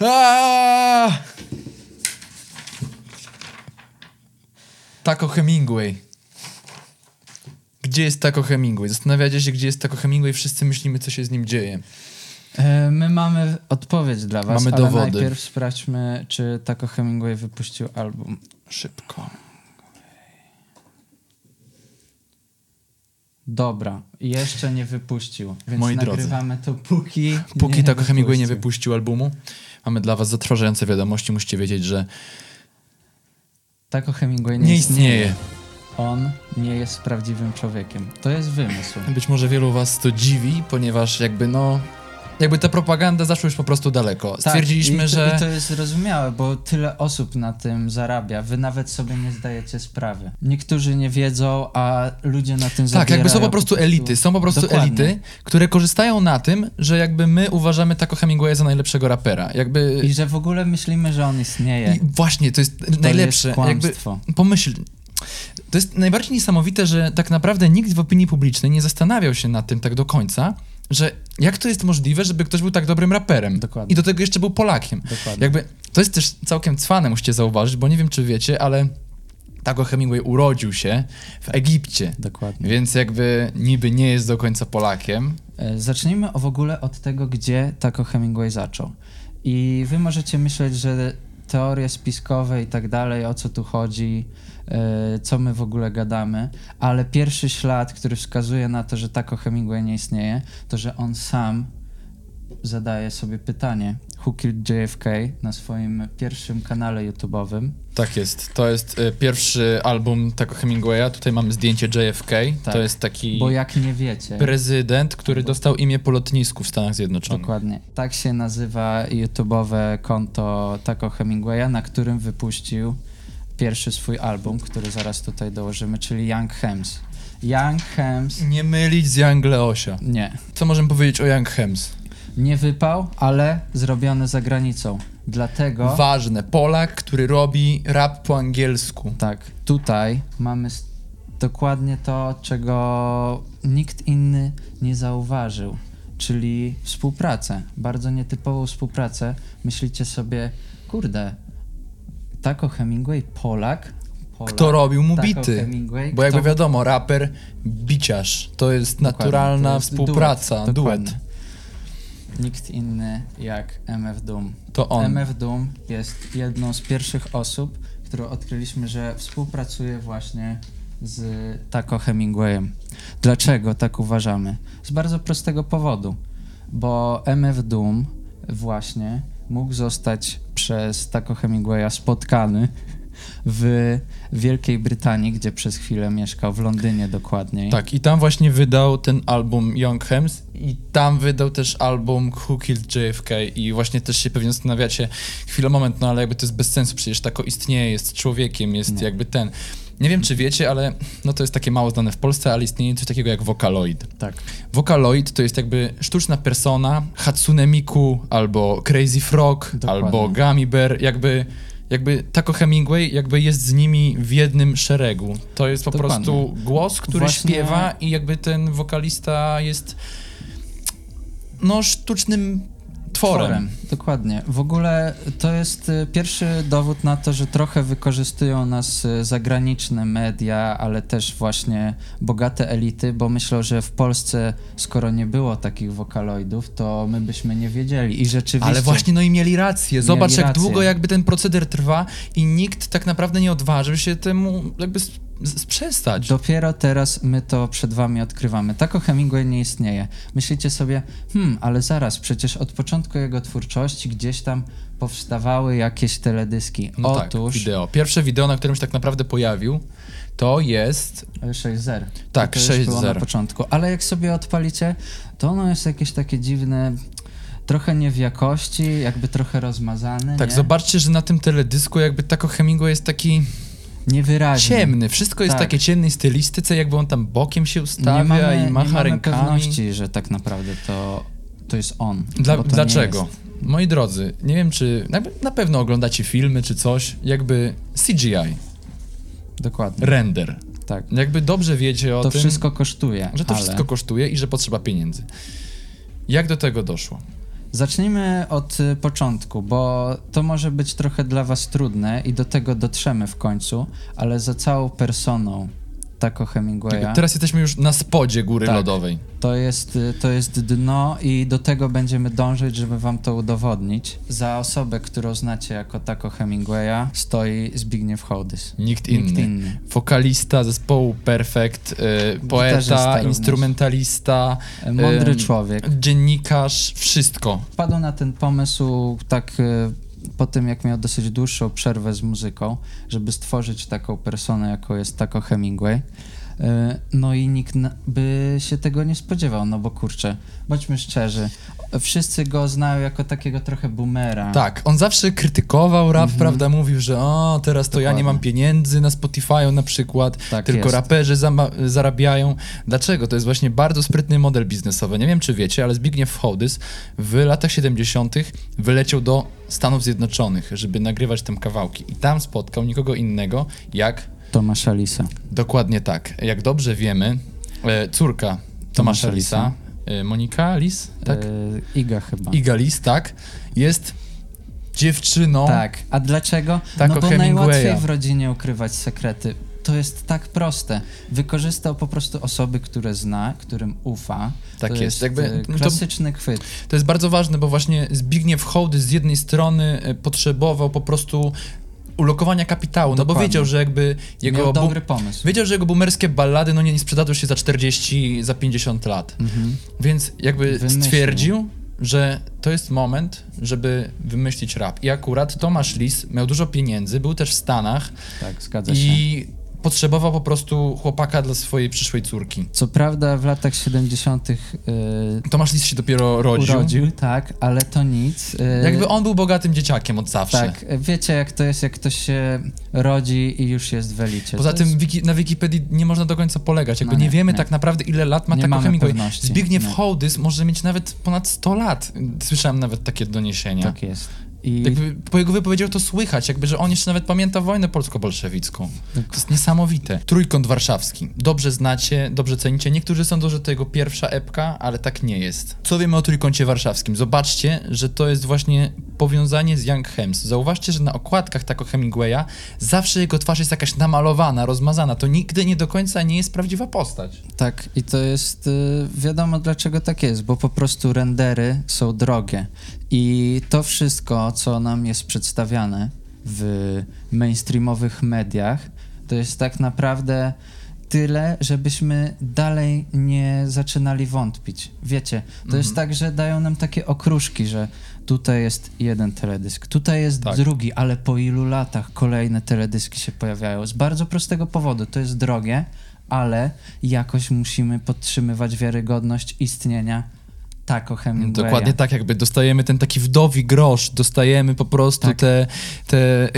Aaaa! Taco Hemingway. Gdzie jest Taco Hemingway? Zastanawiacie się, gdzie jest Taco Hemingway? Wszyscy myślimy, co się z nim dzieje. E, My mamy odpowiedź dla was, Mamy ale dowody. najpierw sprawdźmy, czy Taco Hemingway wypuścił album. Szybko. Dobra, jeszcze nie wypuścił, więc Moi drodzy. nagrywamy to póki Póki nie Taco Hemingway nie wypuścił albumu, mamy dla was zatrważające wiadomości. Musicie wiedzieć, że Taco Hemingway nie, nie istnieje. On nie jest prawdziwym człowiekiem. To jest wymysł. Być może wielu was to dziwi, ponieważ jakby no... Jakby ta propaganda zaszła już po prostu daleko. Stwierdziliśmy, tak, i to, że... I to jest zrozumiałe, bo tyle osób na tym zarabia. Wy nawet sobie nie zdajecie sprawy. Niektórzy nie wiedzą, a ludzie na tym Tak, jakby są po prostu elity. Są po prostu Dokładnie. elity, które korzystają na tym, że jakby my uważamy Taco Hemingwaya za najlepszego rapera. Jakby... I że w ogóle myślimy, że on istnieje. I właśnie, to jest to najlepsze. Jest jakby kłamstwo. pomyśl. To jest najbardziej niesamowite, że tak naprawdę nikt w opinii publicznej nie zastanawiał się nad tym tak do końca, że jak to jest możliwe, żeby ktoś był tak dobrym raperem. Dokładnie. I do tego jeszcze był Polakiem. Dokładnie. Jakby to jest też całkiem cwane, musicie zauważyć, bo nie wiem, czy wiecie, ale Taco Hemingway urodził się w Egipcie. Dokładnie. Więc jakby niby nie jest do końca Polakiem. E, Zacznijmy w ogóle od tego, gdzie Taco Hemingway zaczął. I wy możecie myśleć, że teorie spiskowe i tak dalej, o co tu chodzi, e, co my w ogóle gadamy, ale pierwszy ślad, który wskazuje na to, że Taco Hemingway nie istnieje, to że on sam zadaje sobie pytanie, Who Killed JFK na swoim pierwszym kanale YouTube'owym. Tak jest. To jest y, pierwszy album Taco Hemingwaya. Tutaj mamy zdjęcie JFK. Tak. To jest taki Bo jak nie wiecie, prezydent, który dostał imię po lotnisku w Stanach Zjednoczonych. Dokładnie. Tak się nazywa YouTube'owe konto Taco Hemingwaya, na którym wypuścił pierwszy swój album, który zaraz tutaj dołożymy, czyli Young Hems. Young Hems Nie mylić z Young Leosia. nie. Co możemy powiedzieć o Young Hems? Nie wypał, ale zrobiony za granicą. Dlatego Ważne. Polak, który robi rap po angielsku. tak, tutaj mamy dokładnie to, czego nikt inny nie zauważył, czyli współpracę. Bardzo nietypową współpracę. Myślicie sobie, kurde, Taco Hemingway, Polak? Polak Kto robił mu bity? Hemingway, Bo jakby wiadomo, raper, biciarz. To jest naturalna to jest współpraca, duet. dokładnie. Nikt inny jak MF Doom. To on. MF Doom jest jedną z pierwszych osób, które odkryliśmy, że współpracuje właśnie z Taco Hemingwayem. Dlaczego tak uważamy? Z bardzo prostego powodu, bo MF Doom właśnie mógł zostać przez Taco Hemingwaya spotkany w Wielkiej Brytanii, gdzie przez chwilę mieszkał, w Londynie dokładniej. Tak, i tam właśnie wydał ten album Young Hems i tam wydał też album Who Killed JFK i właśnie też się pewnie zastanawiacie chwilę, moment, no ale jakby to jest bez sensu, przecież tako istnieje, jest człowiekiem, jest Nie. jakby ten. Nie wiem, czy wiecie, ale no to jest takie mało znane w Polsce, ale istnieje coś takiego jak Vocaloid. Tak. Vocaloid to jest jakby sztuczna persona Hatsune Miku albo Crazy Frog Dokładnie. albo Gummy Bear, jakby jakby Taco Hemingway jakby jest z nimi w jednym szeregu. To jest po Dokładnie. prostu głos, który Właśnie- śpiewa i jakby ten wokalista jest no sztucznym tworem. Dokładnie. W ogóle to jest y, pierwszy dowód na to, że trochę wykorzystują nas y, zagraniczne media, ale też właśnie bogate elity, bo myślą, że w Polsce, skoro nie było takich wokaloidów, to my byśmy nie wiedzieli. I rzeczywiście. Ale właśnie no i mieli rację. Zobacz Mieli jak rację. długo jakby ten proceder trwa i nikt tak naprawdę nie odważył się temu jakby sprzestać. Dopiero teraz my to przed wami odkrywamy. Taco Hemingway nie istnieje. Myślicie sobie, hmm, ale zaraz, przecież od początku jego twórczości gdzieś tam powstawały jakieś teledyski. No Otóż tak, wideo. Pierwsze wideo, na którym się tak naprawdę pojawił, to jest 6.0. Tak, I to już było 6.0. na początku. Ale jak sobie odpalicie, to ono jest jakieś takie dziwne, trochę nie w jakości, jakby trochę rozmazane. Tak, nie? zobaczcie, że na tym teledysku jakby Taco Hemingway jest taki Niewyraźny. ciemny. Wszystko jest Tak. takie ciemnej stylistyce, jakby on tam bokiem się Nie ustawia mamy, i nie macha mamy rękami. pewności, że tak naprawdę to, to jest on. Dla, to nie dlaczego? jest. Moi drodzy, nie wiem czy na, na pewno oglądacie filmy czy coś, jakby CGI, Dokładnie. render. Tak. Jakby dobrze wiecie o To tym, wszystko kosztuje. że to ale wszystko kosztuje i że potrzeba pieniędzy. Jak do tego doszło? Zacznijmy od y, początku, bo to może być trochę dla was trudne i do tego dotrzemy w końcu, ale za całą personą Taco Hemingwaya Teraz jesteśmy już na spodzie góry Tak. lodowej. to jest, y, to jest dno i do tego będziemy dążyć, żeby wam to udowodnić. Za osobę, którą znacie jako Taco Hemingwaya stoi Zbigniew Hołdys. Nikt inny. Nikt inny. Wokalista zespołu Perfect, y, poeta, instrumentalista, E, Mądry człowiek. dziennikarz, wszystko. Wpadł na ten pomysł tak y, po tym, jak miał dosyć dłuższą przerwę z muzyką, żeby stworzyć taką personę, jaką jest Taco Hemingway. Y, No i nikt by się tego nie spodziewał, no bo kurczę, bądźmy szczerzy, wszyscy go znają jako takiego trochę boomera. Tak, on zawsze krytykował rap, prawda? Mówił, że o, teraz to ja nie Mhm. Dokładnie. mam pieniędzy na Spotify'u na przykład, Tak tylko jest. raperzy zarabiają. Dlaczego? To jest właśnie bardzo sprytny model biznesowy. Nie wiem, czy wiecie, ale Zbigniew Hołdys w latach 70. wyleciał do Stanów Zjednoczonych, żeby nagrywać tam kawałki. I tam spotkał nikogo innego jak Tomasza Lisa. Dokładnie tak. Jak dobrze wiemy, e, córka Tomasza Tomasza Lisa, e, Monika Lis, tak? Y, Iga chyba. Iga Lis, tak, jest dziewczyną. Tak, a dlaczego? Taco no bo najłatwiej w rodzinie ukrywać sekrety. To jest tak proste. Wykorzystał po prostu osoby, które zna, którym ufa. Tak to jest. jest Jakby, e, no to- klasyczny chwyt. To jest bardzo ważne, bo właśnie Zbigniew Hołdys z jednej strony e, potrzebował po prostu ulokowania kapitału, no bo Dokładnie. wiedział, że jakby jego Miał dobry pomysł. wiedział, że jego boomerskie ballady no nie, nie sprzedadzą się za 40, za 50 lat. Mhm. Więc jakby Wymyślił. stwierdził, że to jest moment, żeby wymyślić rap. I akurat Tomasz Lis miał dużo pieniędzy, był też w Stanach Tak, zgadza się. i potrzebował po prostu chłopaka dla swojej przyszłej córki. Co prawda w latach 70. Yy, Tomasz Lis się dopiero rodził. urodził, tak, ale to nic. Yy, Jakby on był bogatym dzieciakiem od zawsze. Tak, wiecie jak to jest, jak ktoś się rodzi i już jest w elicie. Poza to tym jest, wiki, na Wikipedii nie można do końca polegać. Jakby No nie, nie, wiemy nie. tak naprawdę ile lat ma Nie Taco mamy Hemingway. pewności, Zbigniew nie. Hołdys może mieć nawet ponad 100 lat. Słyszałem nawet takie doniesienia. tak jest. I Jakby po jego wypowiedziach to słychać, jakby, że on jeszcze nawet pamięta wojnę polsko-bolszewicką. To jest niesamowite. Trójkąt warszawski. Dobrze znacie, dobrze cenicie. Niektórzy sądzą, że to jego pierwsza epka, ale tak nie jest. Co wiemy o Trójkącie warszawskim? Zobaczcie, że to jest właśnie powiązanie z Young Hems. Zauważcie, że na okładkach Taco Hemingwaya zawsze jego twarz jest jakaś namalowana, rozmazana. To nigdy nie do końca nie jest prawdziwa postać. Tak, i to jest y, wiadomo dlaczego tak jest, bo po prostu rendery są drogie. I to wszystko, co nam jest przedstawiane w mainstreamowych mediach, to jest tak naprawdę tyle, żebyśmy dalej nie zaczynali wątpić. Wiecie, to jest tak, że dają nam takie okruszki, że tutaj jest jeden teledysk, tutaj jest Tak. drugi, ale po ilu latach kolejne teledyski się pojawiają? Z bardzo prostego powodu, to jest drogie, ale jakoś musimy podtrzymywać wiarygodność istnienia Taco Hemingwaya. Dokładnie tak, jakby dostajemy ten taki wdowi grosz, dostajemy po prostu Tak. te, te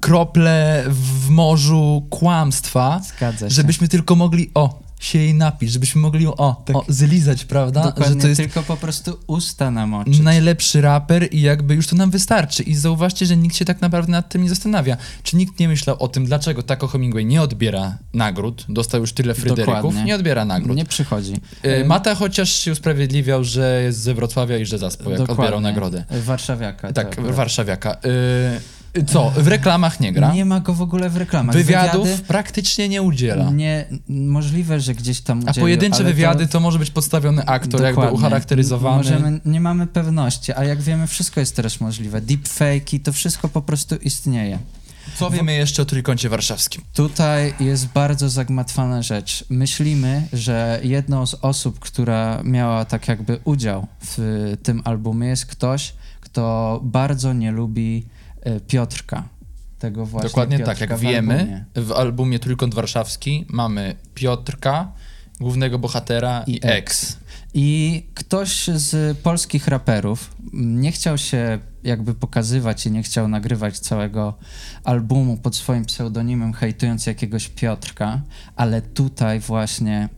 krople w morzu kłamstwa, żebyśmy tylko mogli, o, się jej napić, żebyśmy mogli, o, Tak. o zlizać, prawda? Dokładnie, Że to jest tylko po prostu usta namoczyć. najlepszy raper i jakby już to nam wystarczy. I zauważcie, że nikt się tak naprawdę nad tym nie zastanawia. Czy nikt nie myślał o tym, dlaczego Taco Hemingway nie odbiera nagród, dostał już tyle Fryderyków, Dokładnie. nie odbiera nagród. Nie przychodzi. E, Mata chociaż się usprawiedliwiał, że jest ze Wrocławia i że zaspał, jak Dokładnie. odbierał nagrodę. Warszawiaka. Tak, akurat. warszawiaka. Y, co, w reklamach nie gra? Nie ma go w ogóle w reklamach. Wywiadów Wywiady praktycznie nie udziela. Nie, możliwe, że gdzieś tam A udzielił, pojedyncze ale wywiady to... może być podstawiony aktor, jakby Dokładnie. ucharakteryzowany. Możemy, nie mamy pewności, a jak wiemy, wszystko jest teraz możliwe. Deepfake'i, to wszystko po prostu istnieje. Co wiemy jeszcze o Trójkącie Warszawskim? Tutaj jest bardzo zagmatwana rzecz. Myślimy, że jedną z osób, która miała tak jakby udział w tym albumie jest ktoś, kto bardzo nie lubi Piotrka. Tego właśnie Dokładnie Piotrka tak, jak wiemy, albumie. w albumie Trójkąt Warszawski mamy Piotrka, głównego bohatera i, I ex. I ktoś z polskich raperów nie chciał się jakby pokazywać i nie chciał nagrywać całego albumu pod swoim pseudonimem, hejtując jakiegoś Piotrka, ale tutaj właśnie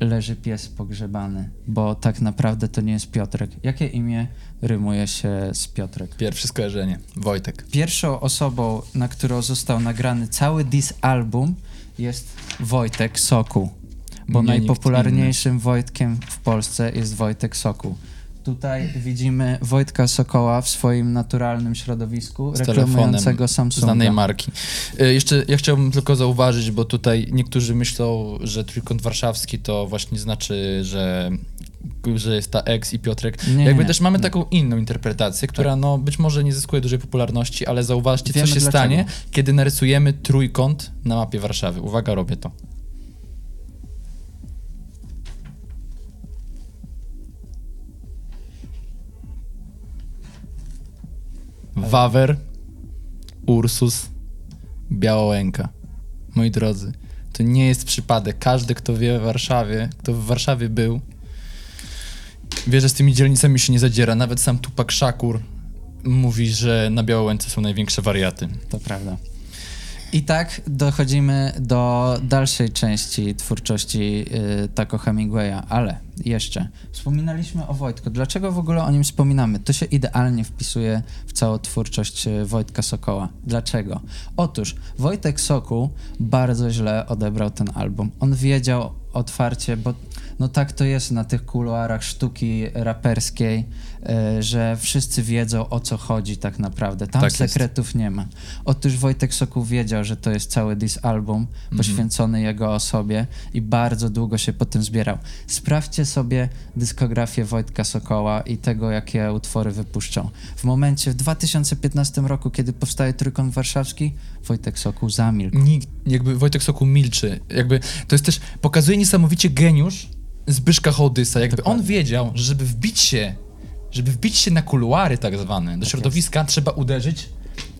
leży pies pogrzebany, bo tak naprawdę to nie jest Piotrek. Jakie imię rymuje się z Piotrek? Pierwsze skojarzenie. Wojtek. Pierwszą osobą, na którą został nagrany cały this album jest Wojtek Sokół. Bo Nie najpopularniejszym Wojtkiem w Polsce jest Wojtek Sokół. Tutaj widzimy Wojtka Sokoła w swoim naturalnym środowisku, reklamującego Samsunga. znanej marki. Y, Jeszcze ja chciałbym tylko zauważyć, bo tutaj niektórzy myślą, że trójkąt warszawski to właśnie znaczy, że, że jest ta X i Piotrek. Nie, Jakby nie, też mamy nie. taką inną interpretację, która no być może nie zyskuje dużej popularności, ale zauważcie, Wiemy co się dlaczego. stanie, kiedy narysujemy trójkąt na mapie Warszawy. Uwaga, robię to. Wawer, Ursus, Białołęka. Moi drodzy, to nie jest przypadek. Każdy, kto wie w Warszawie, kto w Warszawie był, wie, że z tymi dzielnicami się nie zadziera. Nawet sam Tupak Szakur mówi, że na Białołęce są największe wariaty. To prawda. I tak dochodzimy do dalszej części twórczości y, Taco Hemingwaya, ale jeszcze wspominaliśmy o Wojtku. Dlaczego w ogóle o nim wspominamy? To się idealnie wpisuje w całą twórczość y, Wojtka Sokoła. Dlaczego? Otóż Wojtek Sokół bardzo źle odebrał ten album. On wiedział otwarcie, bo no tak to jest na tych kuluarach sztuki raperskiej, że wszyscy wiedzą o co chodzi tak naprawdę. Tam Tak jest. sekretów nie ma. Otóż Wojtek Sokół wiedział, że to jest cały this album Mhm. poświęcony jego osobie i bardzo długo się po tym zbierał. Sprawdźcie sobie dyskografię Wojtka Sokoła i tego, jakie utwory wypuszczą. W momencie, w 2015 roku, kiedy powstaje Trójkąt Warszawski, Wojtek Sokół zamilkł. Nikt, jakby Wojtek Sokół milczy. Jakby to jest też, pokazuje niesamowicie geniusz Zbyszka Hołdysa. Jakby on wiedział, że żeby wbić się, żeby wbić się na kuluary tak zwane, do środowiska, trzeba uderzyć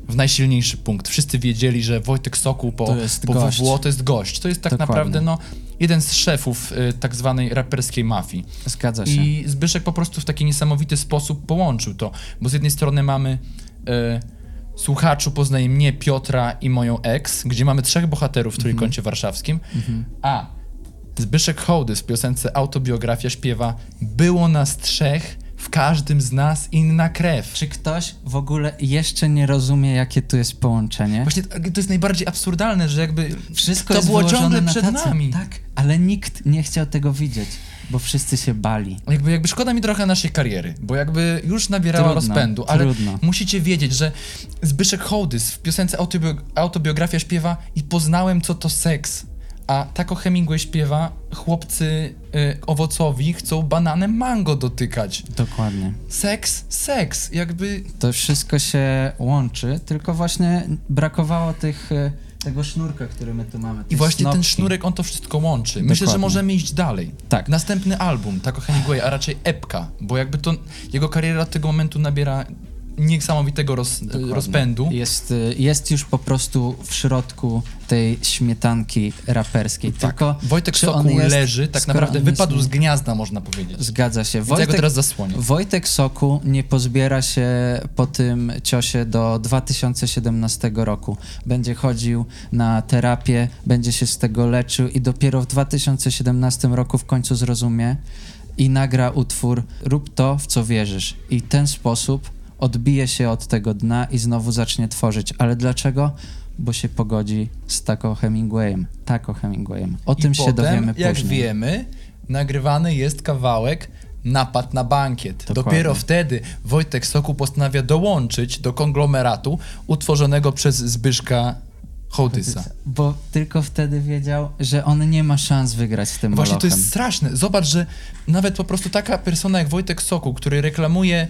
w najsilniejszy punkt. Wszyscy wiedzieli, że Wojtek Sokół po, po gość. WWO to jest gość. To jest tak Dokładnie. naprawdę no, jeden z szefów y, tak zwanej raperskiej mafii. Zgadza się. I Zbyszek po prostu w taki niesamowity sposób połączył to, bo z jednej strony mamy e, słuchaczu poznaje mnie, Piotra i moją ex, gdzie mamy trzech bohaterów w Trójkącie Warszawskim, a Zbyszek Hołdys w piosence Autobiografia śpiewa Było nas trzech, w każdym z nas inna krew. Czy ktoś w ogóle jeszcze nie rozumie, jakie tu jest połączenie? Właśnie to jest najbardziej absurdalne, że jakby Wszystko to jest było ciągle na przed tacy. nami. Tak, ale nikt nie chciał tego widzieć, bo wszyscy się bali. Jakby, jakby szkoda mi trochę naszej kariery, bo jakby już nabierała Trudno, rozpędu, ale trudno. musicie wiedzieć, że Zbyszek Hołdys w piosence autobi- Autobiografia śpiewa i poznałem, co to seks. A Taco Hemingway śpiewa, chłopcy y, owocowi chcą bananem mango dotykać. Dokładnie. Seks, seks, jakby... To wszystko się łączy, tylko właśnie brakowało tych, e, tego sznurka, który my tu mamy. I właśnie ten snopki. sznurek, on to wszystko łączy. Myślę, że Dokładnie. możemy iść dalej. Tak. Następny album Taco Hemingway, a raczej epka, bo jakby to jego kariera od tego momentu nabiera niesamowitego roz, Dokładnie. rozpędu. Jest, y, jest już po prostu w środku tej śmietanki raperskiej. Tylko Tak. Wojtek czy on Sokół jest, leży, tak naprawdę jest wypadł nie- z gniazda, można powiedzieć. Zgadza się. Więc ja Wojtek, teraz zasłonię. Wojtek Soku nie pozbiera się po tym ciosie do 2017 roku. Będzie chodził na terapię, będzie się z tego leczył i dopiero w 2017 roku w końcu zrozumie i nagra utwór Rób to, w co wierzysz. I w ten sposób odbije się od tego dna i znowu zacznie tworzyć. Ale dlaczego? Bo się pogodzi z Taco Hemingwayem. Taco Hemingwayem. O tym I się potem, dowiemy jak później. wiemy, nagrywany jest kawałek Napad na bankiet. Dokładnie. Dopiero wtedy Wojtek Sokół postanawia dołączyć do konglomeratu utworzonego przez Zbyszka Hołdysa. Bo tylko wtedy wiedział, że on nie ma szans wygrać z tym Właśnie to molochem. jest straszne. Zobacz, że nawet po prostu taka persona jak Wojtek Sokół, który reklamuje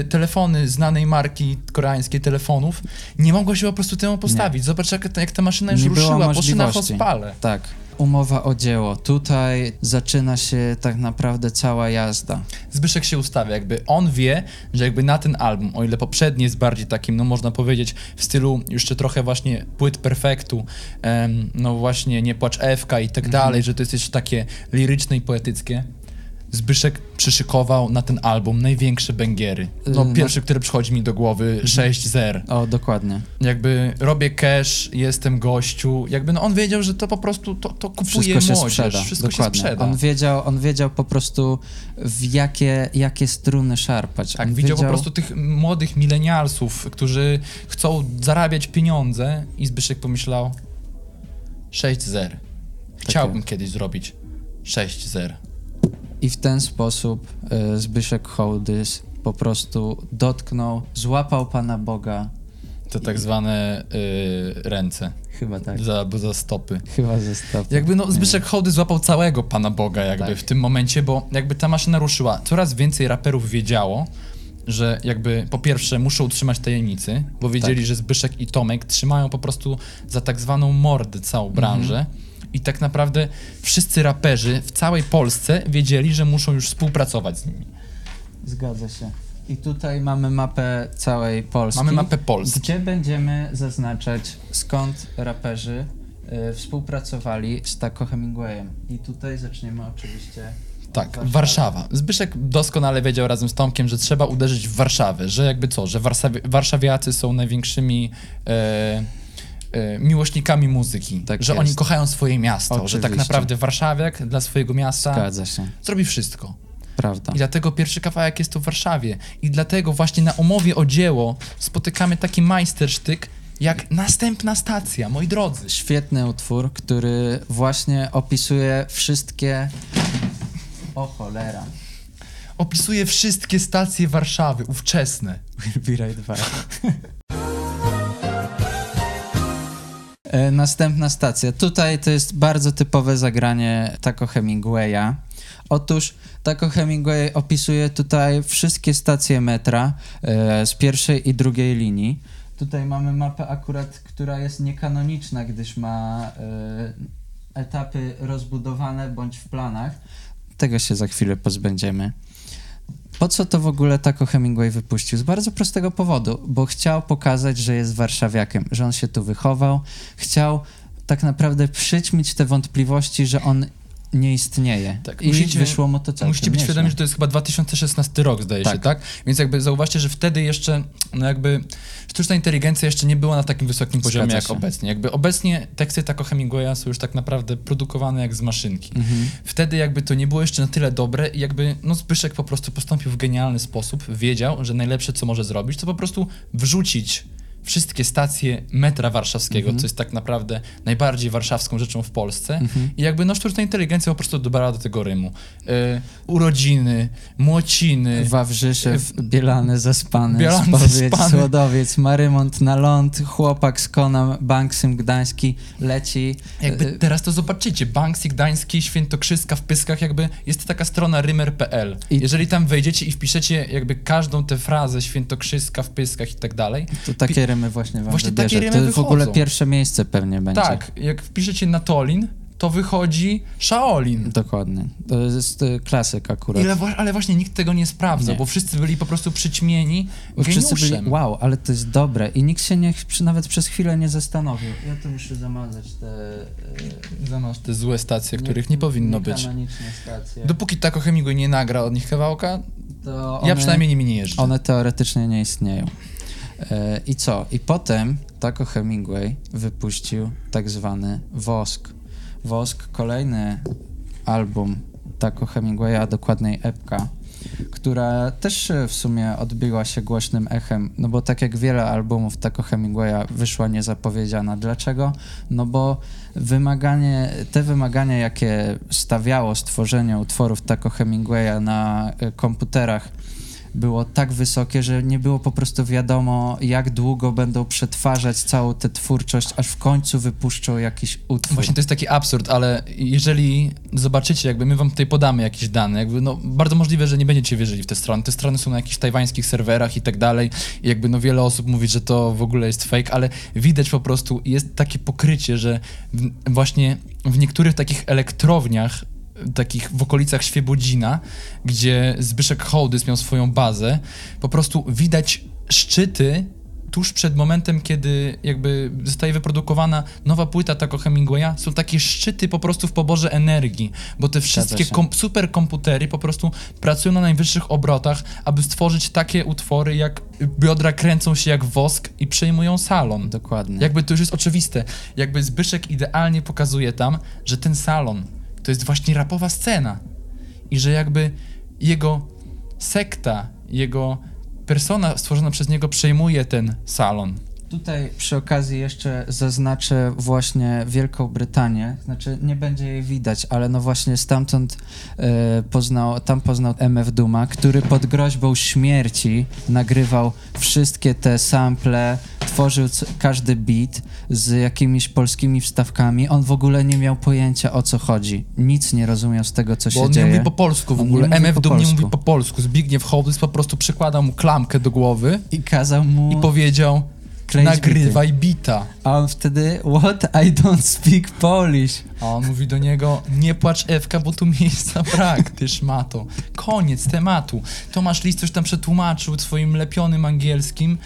y, telefony znanej marki koreańskiej telefonów, nie mogła się po prostu temu postawić. Zobacz, jak, jak ta maszyna już Nie ruszyła, poszła na hospale. Tak. Umowa o dzieło. Tutaj zaczyna się tak naprawdę cała jazda. Zbyszek się ustawia, jakby on wie, że jakby na ten album, o ile poprzedni jest bardziej takim, no można powiedzieć, w stylu jeszcze trochę właśnie płyt perfektu, em, no właśnie Nie płacz Ewka i tak dalej, że to jest jeszcze takie liryczne i poetyckie. Zbyszek przyszykował na ten album największe bęgiery. No Y, pierwszy, który przychodzi mi do głowy, 6 zer. O, dokładnie. Jakby robię cash, jestem gościu. Jakby no on wiedział, że to po prostu to, to kupuje Wszystko się młodzież. sprzeda. Wszystko dokładnie. się sprzeda. On wiedział, on wiedział po prostu w jakie, jakie struny szarpać. Tak, widział po prostu tych młodych milenialsów, którzy chcą zarabiać pieniądze i Zbyszek pomyślał 6 zer. Chciałbym kiedyś zrobić 6 zer. I w ten sposób e, Zbyszek Hołdys po prostu dotknął, złapał Pana Boga. To tak zwane y, ręce, Chyba tak. za, za stopy. Chyba ze stopy. Jakby no, Zbyszek Hołdy złapał całego Pana Boga jakby Tak. w tym momencie, bo jakby ta maszyna ruszyła. Coraz więcej raperów wiedziało, że jakby po pierwsze muszą utrzymać tajemnicy, bo wiedzieli, Tak. że Zbyszek i Tomek trzymają po prostu za tak zwaną mordę całą Mhm. I tak naprawdę wszyscy raperzy w całej Polsce wiedzieli, że muszą już współpracować z nimi. Zgadza się. I tutaj mamy mapę całej Polski. Mamy mapę Polski. Gdzie będziemy zaznaczać, skąd raperzy y, współpracowali z Taco Hemingwayem. I tutaj zaczniemy oczywiście. od Tak, Warszawy. Warszawa. Zbyszek doskonale wiedział razem z Tomkiem, że trzeba uderzyć w Warszawę, że jakby co, że Warszawie, warszawiacy są największymi e, miłośnikami muzyki, Tak że jest. oni kochają swoje miasto, że tak Oczywiście. naprawdę warszawiak dla swojego miasta zrobi wszystko. Prawda. I dlatego pierwszy kawałek jest tu w Warszawie. I dlatego właśnie na umowie o dzieło spotykamy taki majstersztyk jak Następna Stacja, moi drodzy. Świetny utwór, który właśnie opisuje wszystkie. O cholera. Opisuje wszystkie stacje Warszawy, ówczesne. We'll be right back. E, Następna stacja. Tutaj to jest bardzo typowe zagranie Taco Hemingwaya. Otóż Taco Hemingway opisuje tutaj wszystkie stacje metra e, z pierwszej i drugiej linii. Tutaj mamy mapę akurat, która jest niekanoniczna, gdyż ma e, etapy rozbudowane bądź w planach. Tego się za chwilę pozbędziemy. Po co to w ogóle Taco Hemingway wypuścił? Z bardzo prostego powodu, bo chciał pokazać, że jest warszawiakiem, że on się tu wychował, chciał tak naprawdę przyćmić te wątpliwości, że on nie istnieje. Tak, I musicie- wyszło mu to całkiem Musicie być świadomi, że to jest chyba 2016 rok, zdaje się, Tak. tak? Więc jakby zauważcie, że wtedy jeszcze, no jakby sztuczna inteligencja jeszcze nie była na takim wysokim poziomie Zgadza jak się. obecnie. Jakby obecnie teksty Taco Hemingwaya są już tak naprawdę produkowane jak z maszynki. Mhm. Wtedy jakby to nie było jeszcze na tyle dobre i jakby no Zbyszek po prostu postąpił w genialny sposób, wiedział, że najlepsze co może zrobić, to po prostu wrzucić wszystkie stacje metra warszawskiego, Mhm. co jest tak naprawdę najbardziej warszawską rzeczą w Polsce Mhm. i jakby no sztuczna inteligencja po prostu dobrała do tego rymu. E, urodziny, młociny, Wawrzyszew, Bielany zaspany, Bielany Spowiedź, zaspany. Słodowiec, Marymont na ląd, chłopak z Kona, Banksym Gdański leci. Jakby E, teraz to zobaczycie, Banksy Gdański, Świętokrzyska w Pyskach, jakby jest taka strona rymer.pl. Jeżeli tam wejdziecie i wpiszecie jakby każdą tę frazę Świętokrzyska w Pyskach i tak dalej, To takie właśnie wam Właśnie wybierze. takie rymy To w ogóle pierwsze miejsce pewnie będzie. tak, jak wpiszecie Natolin, to wychodzi Shaolin. Dokładnie. To jest y, klasyk akurat. Ile, ale właśnie nikt tego nie sprawdza, Nie. bo wszyscy byli po prostu przyćmieni Wszyscy geniuszem. byli, wow, ale to jest dobre i nikt się nie, przy, nawet przez chwilę nie zastanowił. Ja tu muszę zamazać te... y, Zamasz te złe stacje, których nie powinno być. niekanoniczne stacje. Dopóki Taco Hemingway nie nagra od nich kawałka, to ja przynajmniej nimi nie jeżdżę. One teoretycznie nie istnieją. E, I co? I potem Taco Hemingway wypuścił tak zwany Wosk. Wosk, kolejny album Taco Hemingwaya, a dokładniej epka, która też w sumie odbiła się głośnym echem, no bo tak jak wiele albumów Taco Hemingwaya wyszła niezapowiedziana. Dlaczego? No bo wymaganie, te wymagania, jakie stawiało stworzenie utworów Taco Hemingwaya na e, komputerach, było tak wysokie, że nie było po prostu wiadomo, jak długo będą przetwarzać całą tę twórczość, aż w końcu wypuszczą jakiś utwór. Właśnie to jest taki absurd, ale jeżeli zobaczycie, jakby my wam tutaj podamy jakieś dane, jakby no bardzo możliwe, że nie będziecie wierzyli w te strony. Te strony są na jakichś tajwańskich serwerach i tak dalej. I jakby no wiele osób mówi, że to w ogóle jest fake, ale widać po prostu, jest takie pokrycie, że właśnie w niektórych takich elektrowniach takich w okolicach Świebodzina, gdzie Zbyszek Hołdys miał swoją bazę, po prostu widać szczyty tuż przed momentem, kiedy jakby zostaje wyprodukowana nowa płyta Taco Hemingwaya, są takie szczyty po prostu w poborze energii, bo te wszystkie kom- superkomputery po prostu pracują na najwyższych obrotach, aby stworzyć takie utwory, jak biodra kręcą się jak wosk i przejmują salon. Dokładnie. Jakby to już jest oczywiste. Jakby Zbyszek idealnie pokazuje tam, że ten salon to jest właśnie rapowa scena. I że jakby jego sekta, jego persona stworzona przez niego przejmuje ten salon. Tutaj przy okazji jeszcze zaznaczę właśnie Wielką Brytanię. Znaczy nie będzie jej widać, ale no właśnie stamtąd e, poznał, tam poznał MF Duma, który pod groźbą śmierci nagrywał wszystkie te sample, tworzył każdy beat z jakimiś polskimi wstawkami. On w ogóle nie miał pojęcia o co chodzi. Nic nie rozumiał z tego, co Bo się on nie dzieje. mówi po polsku w On nie ogóle. MF Doom nie mówi po polsku. Zbigniew Hołdys po prostu przykłada mu klamkę do głowy I kazał mu i powiedział kleić nagrywaj bita. A on wtedy, what? I don't speak Polish. A on mówi do niego, nie płacz Ewka, bo tu miejsca brak, ty szmato. Koniec tematu. Tomasz Lis coś tam przetłumaczył swoim lepionym angielskim,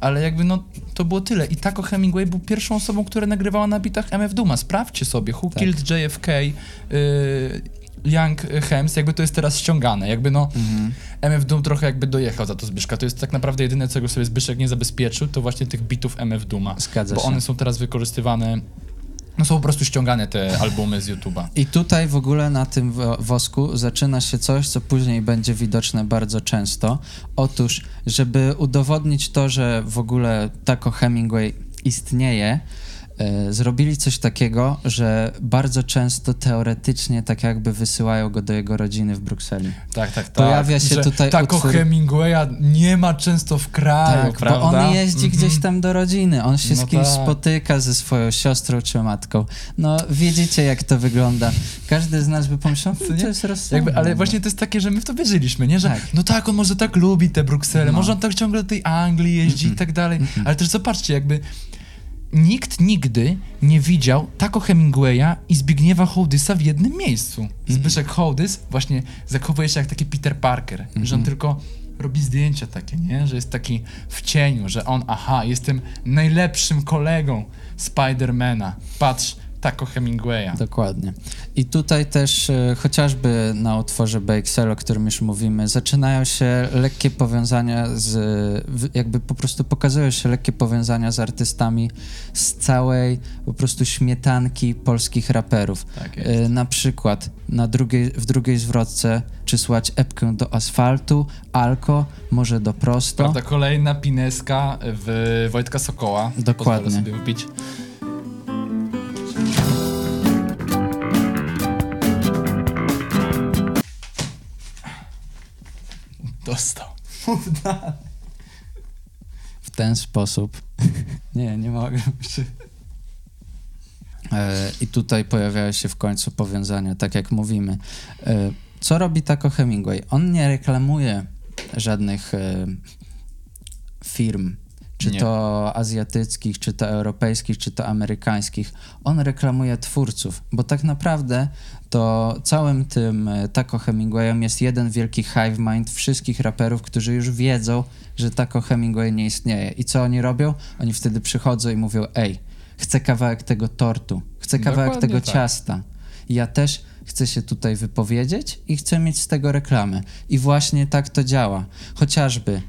ale jakby no, to było tyle. I Taco Hemingway był pierwszą osobą, która nagrywała na bitach MF Duma. Sprawdźcie sobie, Who Tak. Killed JFK, y, Young Hems, jakby to jest teraz ściągane. Jakby no, Mhm. MF Doom trochę jakby dojechał za to Zbyszka. To jest tak naprawdę jedyne, czego sobie Zbyszek nie zabezpieczył, to właśnie tych bitów MF Duma. Zgadza Bo się. one są teraz wykorzystywane, no są po prostu ściągane te albumy z YouTube'a. I tutaj w ogóle na tym wo- wosku zaczyna się coś, co później będzie widoczne bardzo często. Otóż, żeby udowodnić to, że w ogóle Taco Hemingway istnieje, zrobili coś takiego, że bardzo często teoretycznie tak jakby wysyłają go do jego rodziny w Brukseli. Tak, tak, tak. Pojawia się że tutaj Taco utwór- Hemingwaya nie ma często w kraju, Tak, bo prawda? on jeździ Mhm. gdzieś tam do rodziny, on się No z kimś tak. spotyka ze swoją siostrą czy matką. No, wiedzicie jak to wygląda. Każdy z nas by pomyślał, "Hmm, nie? to jest rozsądne. Jakby, ale właśnie to jest takie, że my w to wierzyliśmy, nie? Że Tak. no tak, on może tak lubi te Bruksele, No. może on tak ciągle do tej Anglii jeździ i tak dalej, ale też zobaczcie, jakby nikt nigdy nie widział Taco Hemingwaya i Zbigniewa Hołdysa w jednym miejscu. Zbyszek Hołdys właśnie zachowuje się jak taki Peter Parker, że on tylko robi zdjęcia takie, nie? Że jest taki w cieniu, że on, aha, jestem najlepszym kolegą Spidermana. Patrz, Taco Hemingwaya. Dokładnie. I tutaj też e, chociażby na utworze BXL, o którym już mówimy, zaczynają się lekkie powiązania z, w- jakby po prostu pokazują się lekkie powiązania z artystami z całej po prostu śmietanki polskich raperów. Tak. E, Na przykład na drugiej, w drugiej zwrotce przysłać epkę do asfaltu, alko, może do prosto. Prawda, kolejna pineska w Wojtka Sokoła. Dokładnie. Pozwolę sobie. Dostał. w ten sposób. nie, nie mogę. E, I tutaj pojawiają się w końcu powiązania, tak jak mówimy. E, co robi Taco Hemingway? On nie reklamuje żadnych e, firm, czy Nie. to azjatyckich, czy to europejskich, czy to amerykańskich. On reklamuje twórców, bo tak naprawdę to całym tym e, Taco Hemingwayem jest jeden wielki hive mind wszystkich raperów, którzy już wiedzą, że Taco Hemingway nie istnieje. I co oni robią? Oni wtedy przychodzą i mówią, ej, chcę kawałek tego tortu, chcę kawałek Dokładnie tego tak. ciasta. Ja też chcę się tutaj wypowiedzieć i chcę mieć z tego reklamę. I właśnie tak to działa. Chociażby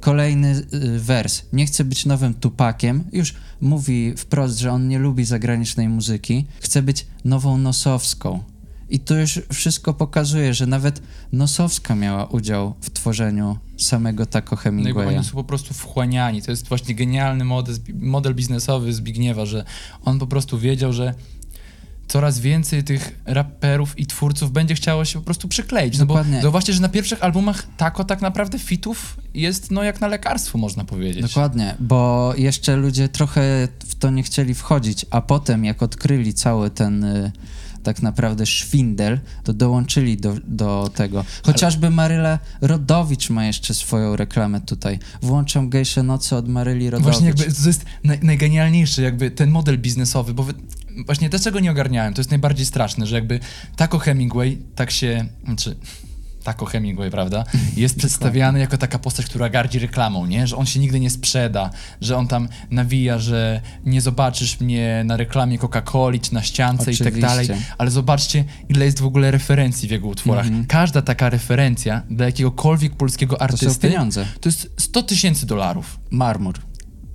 kolejny y, wers. Nie chcę być nowym Tupakiem. Już mówi wprost, że on nie lubi zagranicznej muzyki. Chce być nową Nosowską. I to już wszystko pokazuje, że nawet Nosowska miała udział w tworzeniu samego Taco No i Hemingwaya. oni są po prostu wchłaniani. To jest właśnie genialny model, model biznesowy Zbigniewa, że on po prostu wiedział, że coraz więcej tych raperów i twórców będzie chciało się po prostu przykleić. No bo Dokładnie. zauważcie, że na pierwszych albumach Taco tak naprawdę fitów jest no jak na lekarstwo, można powiedzieć. Dokładnie, bo jeszcze ludzie trochę w to nie chcieli wchodzić, a potem jak odkryli cały ten y, tak naprawdę szwindel, to dołączyli do, do tego. Chociażby Maryla Rodowicz ma jeszcze swoją reklamę tutaj. Włączam gejsze nocy od Maryli Rodowicz. Właśnie jakby to jest naj, najgenialniejszy jakby ten model biznesowy, bo wy, właśnie też czego nie ogarniałem, to jest najbardziej straszne, że jakby Taco Hemingway tak się, znaczy Taco Hemingway, prawda, jest przedstawiany jako taka postać, która gardzi reklamą, nie? Że on się nigdy nie sprzeda, że on tam nawija, że nie zobaczysz mnie na reklamie Coca-Coli czy na ściance i tak Oczywiście. dalej, ale zobaczcie, ile jest w ogóle referencji w jego utworach. Każda taka referencja dla jakiegokolwiek polskiego Mhm. to są artysty pieniądze. to jest 100 tysięcy dolarów. Marmur.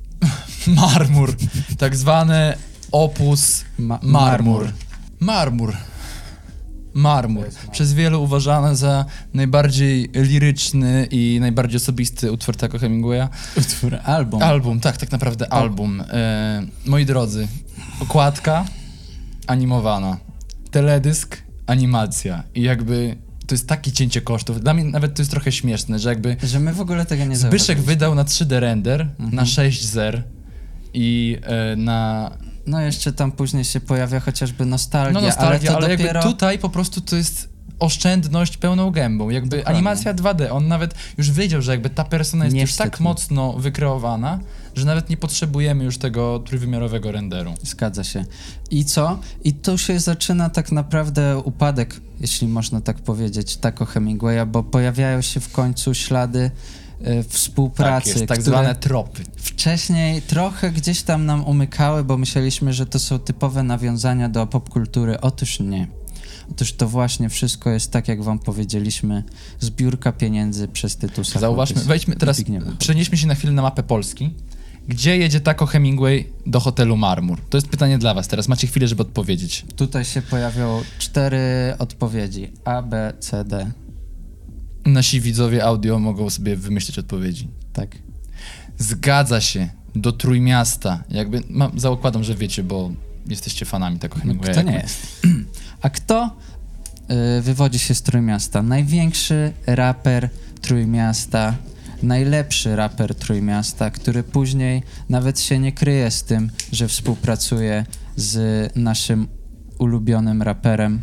Marmur. Tak zwane opus Ma- marmur. Marmur. Marmur. Przez wielu uważany za najbardziej liryczny i najbardziej osobisty utwór Taco Hemingwaya. Utwór, album. Album, tak, tak naprawdę album. E, moi drodzy, okładka animowana, teledysk, animacja i jakby to jest takie cięcie kosztów. Dla mnie nawet to jest trochę śmieszne, że jakby że my w ogóle tego nie Zbyszek zauważyliśmy. wydał na 3D render, Mhm. na 6 zer i e, na No jeszcze tam później się pojawia chociażby nostalgia, no nostalgia, ale ale, to dopiero... jakby tutaj po prostu to jest oszczędność pełną gębą. Jakby Dokładnie. animacja 2D, on nawet już wiedział, że jakby ta persona jest już tak mocno wykreowana, że nawet nie potrzebujemy już tego trójwymiarowego renderu. Zgadza się. I co? I tu się zaczyna tak naprawdę upadek, jeśli można tak powiedzieć, Taco Hemingwaya, bo pojawiają się w końcu ślady współpracy, tak jest, tak zwane tropy. wcześniej trochę gdzieś tam nam umykały, bo myśleliśmy, że to są typowe nawiązania do popkultury. Otóż nie. Otóż to właśnie wszystko jest tak, jak wam powiedzieliśmy, zbiórka pieniędzy przez Tytusa. Zauważmy, Chłopys wejdźmy teraz, przenieśmy się na chwilę na mapę Polski. Gdzie jedzie Taco Hemingway do hotelu Marmur? To jest pytanie dla was. Teraz macie chwilę, żeby odpowiedzieć. Tutaj się pojawią cztery odpowiedzi. A, B, C, D. Nasi widzowie audio mogą sobie wymyślić odpowiedzi. Tak. Zgadza się. Do Trójmiasta. Jakby, zakładam, że wiecie, bo jesteście fanami Taco Hemingwaya. Kto nie jest? A kto y, wywodzi się z Trójmiasta? Największy raper Trójmiasta, najlepszy raper Trójmiasta, który później nawet się nie kryje z tym, że współpracuje z naszym ulubionym raperem.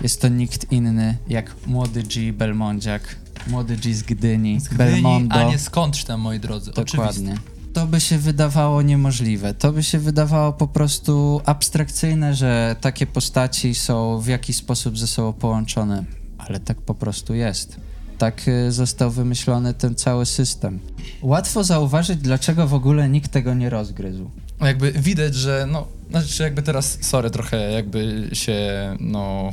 Jest to nikt inny jak młody G Belmondziak, młody G z Gdyni, Z Gdyni, Belmondo. A nie skądś tam, moi drodzy. Dokładnie. To by się wydawało niemożliwe. To by się wydawało po prostu abstrakcyjne, że takie postaci są w jakiś sposób ze sobą połączone, ale tak po prostu jest. Tak y, został wymyślony ten cały system. Łatwo zauważyć, dlaczego w ogóle nikt tego nie rozgryzł. Jakby widać, że no, znaczy jakby teraz, sorry, trochę jakby się, no,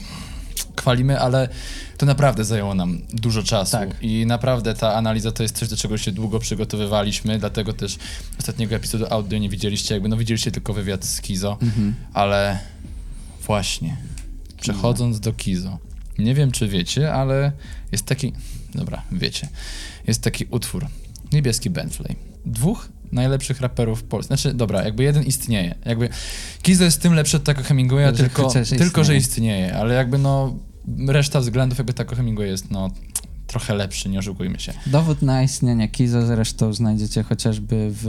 chwalimy, ale to naprawdę zajęło nam dużo czasu Tak. i naprawdę ta analiza to jest coś, do czego się długo przygotowywaliśmy, dlatego też ostatniego epizodu audio nie widzieliście, jakby no widzieliście tylko wywiad z Kizo, Mhm. ale właśnie, przechodząc do Kizo, nie wiem czy wiecie, ale jest taki, dobra, wiecie, jest taki utwór, Niebieski Bentley, dwóch najlepszych raperów w Polsce, znaczy dobra, jakby jeden istnieje, jakby Kizo jest tym lepszy od Taco Hemingwaya, Że tylko, tylko że istnieje. istnieje, ale jakby no reszta względów jakby Taco Hemingway jest no trochę lepszy, nie oszukujmy się. Dowód na istnienie Kizo zresztą znajdziecie chociażby w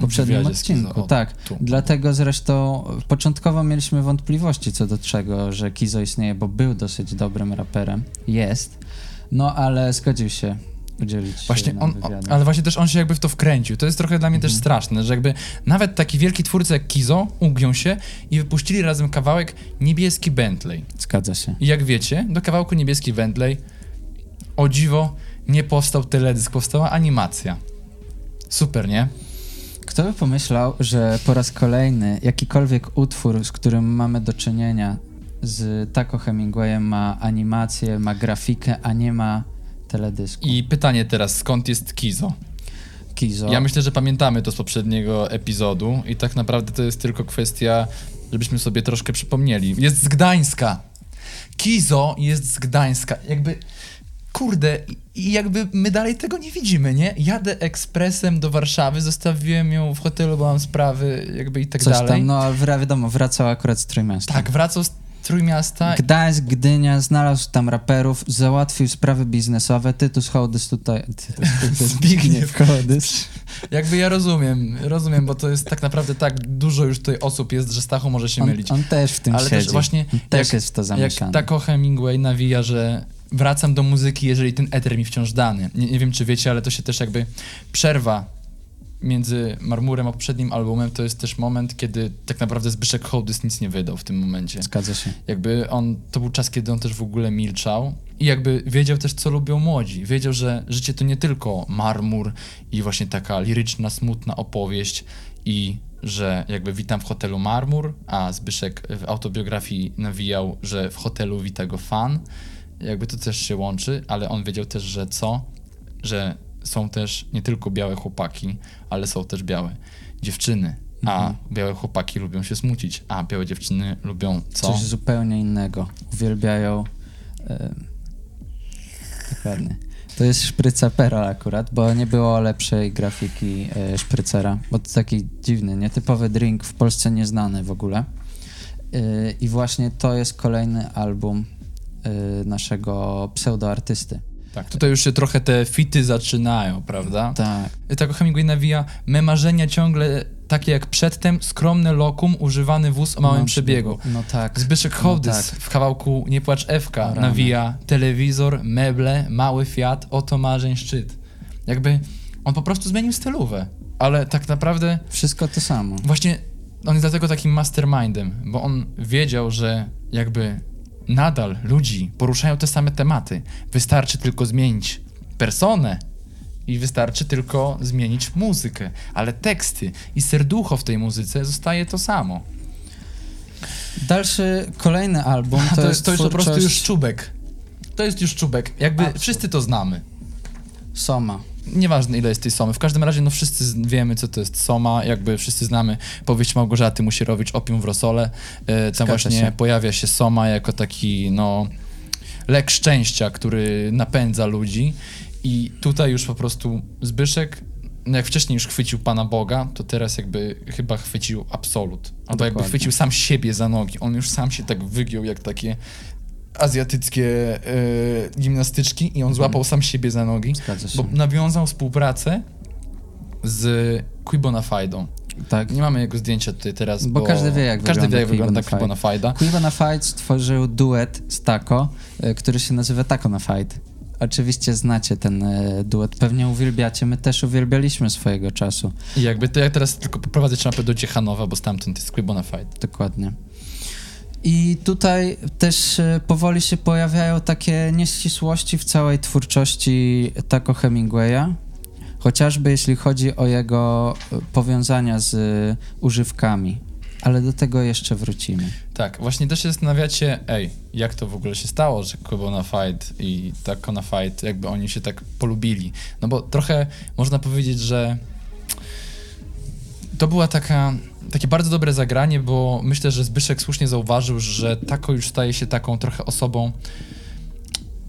poprzednim odcinku. o, tak. tu. Dlatego zresztą początkowo mieliśmy wątpliwości co do czego, że Kizo istnieje, bo był dosyć dobrym raperem. Jest. No ale zgodził się udzielić Właśnie on, ale właśnie też on się jakby w to wkręcił. To jest trochę dla mnie Mhm. też straszne, że jakby nawet taki wielki twórca jak Kizo ugiął się i wypuścili razem kawałek Niebieski Bentley. Zgadza się. I jak wiecie, do kawałku Niebieski Bentley o dziwo nie powstał teledysk, powstała animacja. Super, nie? Kto by pomyślał, że po raz kolejny jakikolwiek utwór, z którym mamy do czynienia z Taco Hemingwayem ma animację, ma grafikę, a nie ma teledysku. I pytanie teraz, skąd jest Kizo? Kizo. Ja myślę, że pamiętamy to z poprzedniego epizodu i tak naprawdę to jest tylko kwestia, żebyśmy sobie troszkę przypomnieli. Jest z Gdańska. Kizo jest z Gdańska. Jakby, kurde, i jakby my dalej tego nie widzimy, nie? Jadę ekspresem do Warszawy, zostawiłem ją w hotelu, bo mam sprawy, jakby i tak Coś dalej. tam, no wiadomo, wracał akurat z Trójmiasta. Tak, wracał z Trójmiasta. Gdańsk, Gdynia, znalazł tam raperów, załatwił sprawy biznesowe, Tytus Hołdys tutaj... Zbigniew Hołdys. Jakby ja rozumiem, rozumiem, bo to jest tak naprawdę tak dużo już tutaj osób jest, że Stachu może się On, mylić. on też w tym Ale siedzi. też właśnie on też jak- jest w to Jak zamieszany. Taco Hemingway nawija, że wracam do muzyki, jeżeli ten eter mi wciąż dany. Nie, nie wiem, czy wiecie, ale to się też jakby przerwa między Marmurem a poprzednim albumem to jest też moment, kiedy tak naprawdę Zbyszek Hołdys nic nie wydał w tym momencie. Zgadza się. Jakby on, to był czas, kiedy on też w ogóle milczał i jakby wiedział też, co lubią młodzi. Wiedział, że życie to nie tylko marmur i właśnie taka liryczna, smutna opowieść i że jakby witam w hotelu Marmur, a Zbyszek w autobiografii nawijał, że w hotelu wita go fan. Jakby to też się łączy, ale on wiedział też, że co? Że są też nie tylko białe chłopaki, ale są też białe dziewczyny. a Mhm. białe chłopaki lubią się smucić, a białe dziewczyny lubią co? Coś zupełnie innego. Uwielbiają. E, dokładnie. To jest szpryca Perol akurat, bo nie było lepszej grafiki e, szprycera, bo to taki dziwny, nietypowy drink, w Polsce nieznany w ogóle. E, I właśnie to jest kolejny album e, naszego pseudoartysty. Tak, tutaj już się trochę te fity zaczynają, prawda? Tak. Tak Hemingway nawija, me marzenia ciągle takie jak przedtem, skromne lokum, używany wóz o małym Mam przebiegu. No tak. Zbyszek Hołdys tak. w kawałku Nie płacz Ewka nawija telewizor, meble, mały Fiat, oto marzeń szczyt. Jakby on po prostu zmienił stylówę, ale tak naprawdę Wszystko to samo. właśnie on jest dlatego takim mastermindem, bo on wiedział, że jakby nadal ludzi poruszają te same tematy. Wystarczy tylko zmienić personę i wystarczy tylko zmienić muzykę, ale teksty i serducho w tej muzyce zostaje to samo. Dalszy, kolejny album to, To, jest, to jest po prostu twórczość już czubek. To jest już czubek. Jakby wszyscy to znamy. Soma. Nieważne ile jest tej somy. W każdym razie no wszyscy wiemy co to jest soma, jakby wszyscy znamy powieść Małgorzaty Musierowicz Opium w rosole. E, tam właśnie się. pojawia się soma jako taki no lek szczęścia, który napędza ludzi i tutaj już po prostu Zbyszek no jak wcześniej już chwycił Pana Boga, to teraz jakby chyba chwycił absolut. Albo jakby Dokładnie. chwycił sam siebie za nogi. On już sam się tak wygiął jak takie azjatyckie e, gimnastyczki i on złapał sam siebie za nogi, bo nawiązał współpracę z Quibonafajdą. tak. Nie mamy jego zdjęcia tutaj teraz, Bo bo, każdy wie, jak każdy wie, jak wygląda wygląda Quibonafajda. Quiva na Fight stworzył duet z Taco, e, który się nazywa Taco na Fight. Oczywiście znacie ten e, duet, pewnie uwielbiacie, my też uwielbialiśmy swojego czasu, I jakby to ja teraz tylko poprowadzę trzeba do Ciechanowa, bo stamtąd jest Quibonafide. dokładnie. I tutaj też e, powoli się pojawiają takie nieścisłości w całej twórczości Taco Hemingwaya, chociażby jeśli chodzi o jego e, powiązania z e, używkami, ale do tego jeszcze wrócimy. Tak, właśnie też się zastanawiacie, ej, jak to w ogóle się stało, że Quibonafide i Taconafide, jakby oni się tak polubili. No bo trochę można powiedzieć, że to była taka, takie bardzo dobre zagranie, bo myślę, że Zbyszek słusznie zauważył, że Tako już staje się taką trochę osobą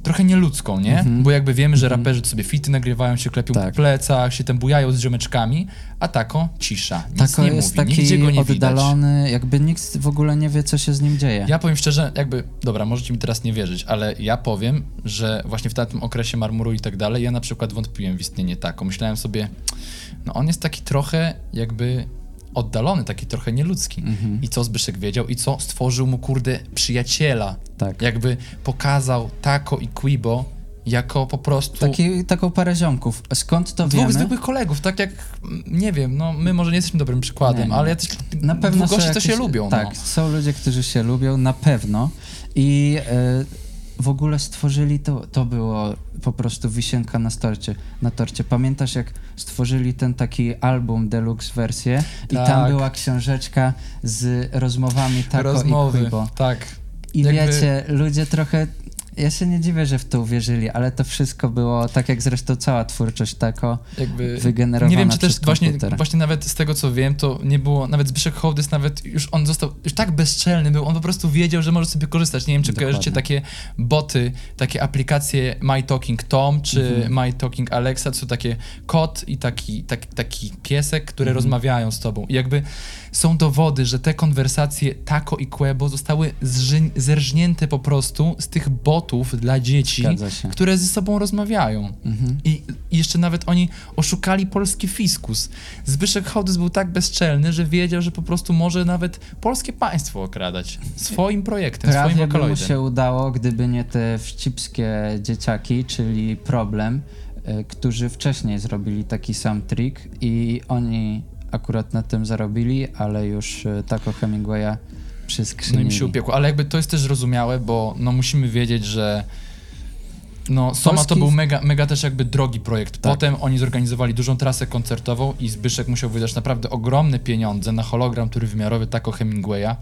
trochę nieludzką, nie? Mhm. Bo jakby wiemy, że raperzy sobie fity nagrywają, się klepią Tak. po plecach, się tam bujają z ziomeczkami, a Tako cisza, nic Tako nie jest mówi, nigdzie taki go nie widać. oddalony, jakby nikt w ogóle nie wie, co się z nim dzieje. Ja powiem szczerze, jakby, dobra, możecie mi teraz nie wierzyć, ale ja powiem, że właśnie w tamtym okresie marmuru i tak dalej, ja na przykład wątpiłem w istnienie tako. Myślałem sobie, no on jest taki trochę jakby oddalony, taki trochę nieludzki. Mhm. I co Zbyszek wiedział i co stworzył mu, kurde, przyjaciela. Tak. Jakby pokazał Tako i Quibo jako po prostu Taki, taką parę ziomków. Skąd to dwóch wiemy? zwykłych kolegów, tak jak, nie wiem, no my może nie jesteśmy dobrym przykładem, Nie, ale jacyś Na pewno dwóch są gości, co jakieś- się lubią. Tak, no. są ludzie, którzy się lubią, na pewno. I e, w ogóle stworzyli to, to było po prostu wisienka na torcie. Na torcie. Pamiętasz, jak stworzyli ten taki album deluxe wersję i tam Tak. była książeczka z rozmowami Tako Rozmowy, i Quibo. tak. I Jakby- wiecie, ludzie trochę. Ja się nie dziwię, że w to uwierzyli, ale to wszystko było, tak jak zresztą cała twórczość Tako, jakby wygenerowana Nie wiem, czy też właśnie, właśnie nawet z tego, co wiem, to nie było, nawet Zbyszek Hołdys nawet już on został, już tak bezczelny był, on po prostu wiedział, że może sobie korzystać. Nie wiem, czy Dokładnie. kojarzycie takie boty, takie aplikacje My Talking Tom, czy Mhm. My Talking Alexa, to są takie kot i taki, taki, taki piesek, które Mhm. rozmawiają z tobą. I jakby są dowody, że te konwersacje Taco i Quebo zostały zerżnięte po prostu z tych botów dla dzieci, które ze sobą rozmawiają. Mhm. I jeszcze nawet oni oszukali polski fiskus. Zbyszek Hołdys był tak bezczelny, że wiedział, że po prostu może nawet polskie państwo okradać swoim projektem, swoim Prawie by mu wokaloidem. się udało, gdyby nie te wścibskie dzieciaki, czyli Problem, y, którzy wcześniej zrobili taki sam trik i oni akurat na tym zarobili, ale już y, Taco Hemingwaya No przyskrzynili. im się upiekło. Ale jakby to jest też zrozumiałe, bo no musimy wiedzieć, że No, Soma to Polski- był mega, mega też jakby drogi projekt. Tak. Potem oni zorganizowali dużą trasę koncertową i Zbyszek musiał wydać naprawdę ogromne pieniądze na hologram trójwymiarowy Taco Hemingwaya,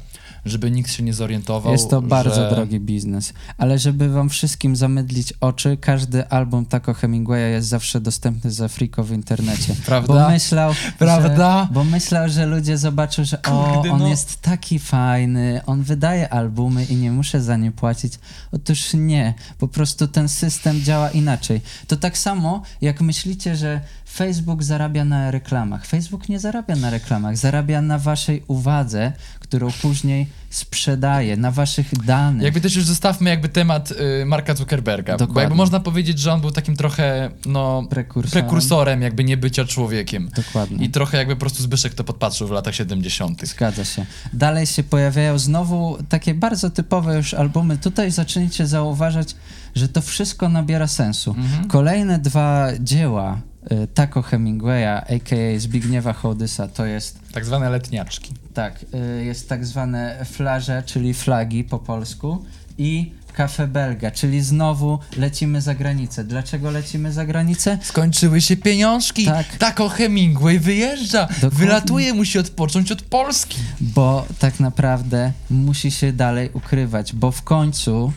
żeby nikt się nie zorientował, Jest to bardzo że... drogi biznes. Ale żeby wam wszystkim zamydlić oczy, każdy album Taco Hemingwaya jest zawsze dostępny za friko w internecie. Prawda? Bo myślał, Prawda? Że, bo myślał, że ludzie zobaczą, że o, Kurde, on no. jest taki fajny, on wydaje albumy i nie muszę za nie płacić. Otóż nie, po prostu ten system działa inaczej. To tak samo, jak myślicie, że Facebook zarabia na reklamach. Facebook nie zarabia na reklamach, zarabia na waszej uwadze, którą później sprzedaje, na waszych danych. Jakby też już zostawmy jakby temat y, Marka Zuckerberga, bo Dokładnie. jakby można powiedzieć, że on był takim trochę, no, Prekursorem. prekursorem jakby niebycia człowiekiem. Dokładnie. I trochę jakby po prostu Zbyszek to podpatrzył w latach 70. Zgadza się. Dalej się pojawiają znowu takie bardzo typowe już albumy. Tutaj zaczniecie zauważać, że to wszystko nabiera sensu. Mhm. Kolejne dwa dzieła y, Taco Hemingwaya, a.k.a. Zbigniewa Hołdysa, to jest Tak zwane letniaczki. tak, y, jest tak zwane flarze, czyli flagi po polsku i Cafe Belga, czyli znowu lecimy za granicę. Dlaczego lecimy za granicę? Skończyły się pieniążki. Tak. Taco Hemingway wyjeżdża. Dokładnie. Wylatuje, musi odpocząć od Polski. bo tak naprawdę musi się dalej ukrywać, bo w końcu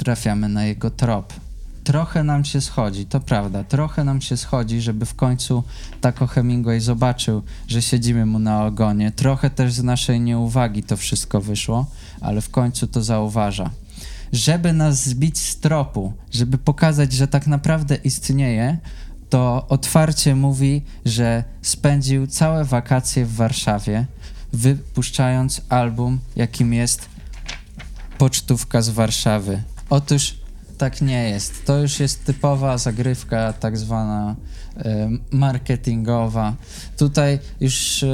trafiamy na jego trop. Trochę nam się schodzi, to prawda, trochę nam się schodzi, żeby w końcu Taco Hemingway zobaczył, że siedzimy mu na ogonie. Trochę też z naszej nieuwagi to wszystko wyszło, ale w końcu to zauważa. Żeby nas zbić z tropu, żeby pokazać, że tak naprawdę istnieje, to otwarcie mówi, że spędził całe wakacje w Warszawie, wypuszczając album, jakim jest Pocztówka z Warszawy. Otóż tak nie jest. To już jest typowa zagrywka, tak zwana e, marketingowa. Tutaj już e,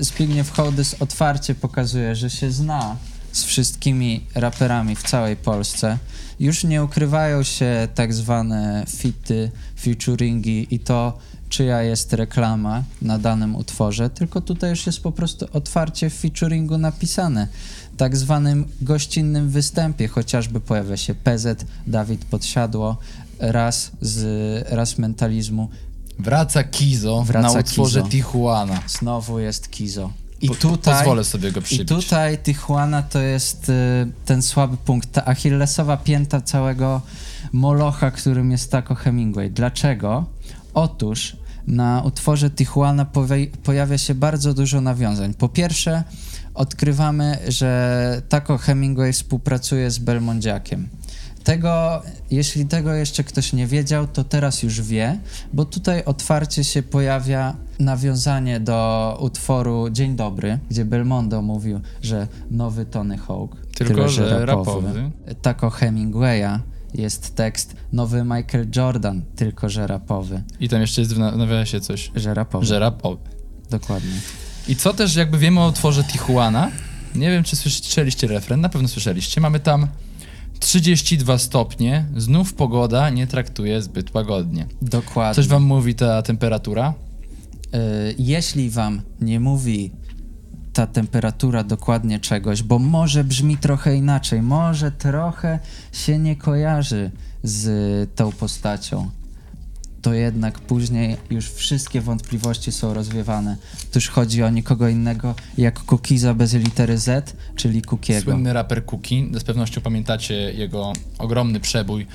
Zbigniew Hołdys otwarcie pokazuje, że się zna z wszystkimi raperami w całej Polsce. Już nie ukrywają się tak zwane fity, featuringi i to, czyja jest reklama na danym utworze, tylko tutaj już jest po prostu otwarcie featuringu napisane. Tak zwanym gościnnym występie chociażby pojawia się PZ, Dawid Podsiadło, raz z raz mentalizmu, Wraca Kizo Wraca na utworze Kizo. Tijuana. znowu jest Kizo. I Po- tutaj Pozwolę sobie go i przybić. tutaj Tijuana to jest y, ten słaby punkt, ta achillesowa pięta całego molocha, którym jest Taco Hemingway. Dlaczego? Otóż na utworze Tijuana pojawia się bardzo dużo nawiązań. Po pierwsze, odkrywamy, że Taco Hemingway współpracuje z Belmondziakiem. Tego, jeśli tego jeszcze ktoś nie wiedział, to teraz już wie, bo tutaj otwarcie się pojawia nawiązanie do utworu Dzień Dobry, gdzie Belmondo mówił, że nowy Tony Hawk, Tylko, tyle, że rapowy. Tako Hemingwaya jest tekst nowy Michael Jordan, tylko że rapowy. I tam jeszcze jest w nawiasie coś, Że rapowy, że rapowy. dokładnie. I co też jakby wiemy o utworze Tijuana, nie wiem czy słyszeliście refren, na pewno słyszeliście, mamy tam 32 stopnie, znów pogoda nie traktuje zbyt łagodnie. Dokładnie. Coś wam mówi ta temperatura? Y, jeśli wam nie mówi ta temperatura dokładnie czegoś, bo może brzmi trochę inaczej, może trochę się nie kojarzy z tą postacią, to jednak później już wszystkie wątpliwości są rozwiewane. Tuż chodzi o nikogo innego jak Cookiza bez litery Z, czyli Cookiego. Słynny raper Cookie, z pewnością pamiętacie jego ogromny przebój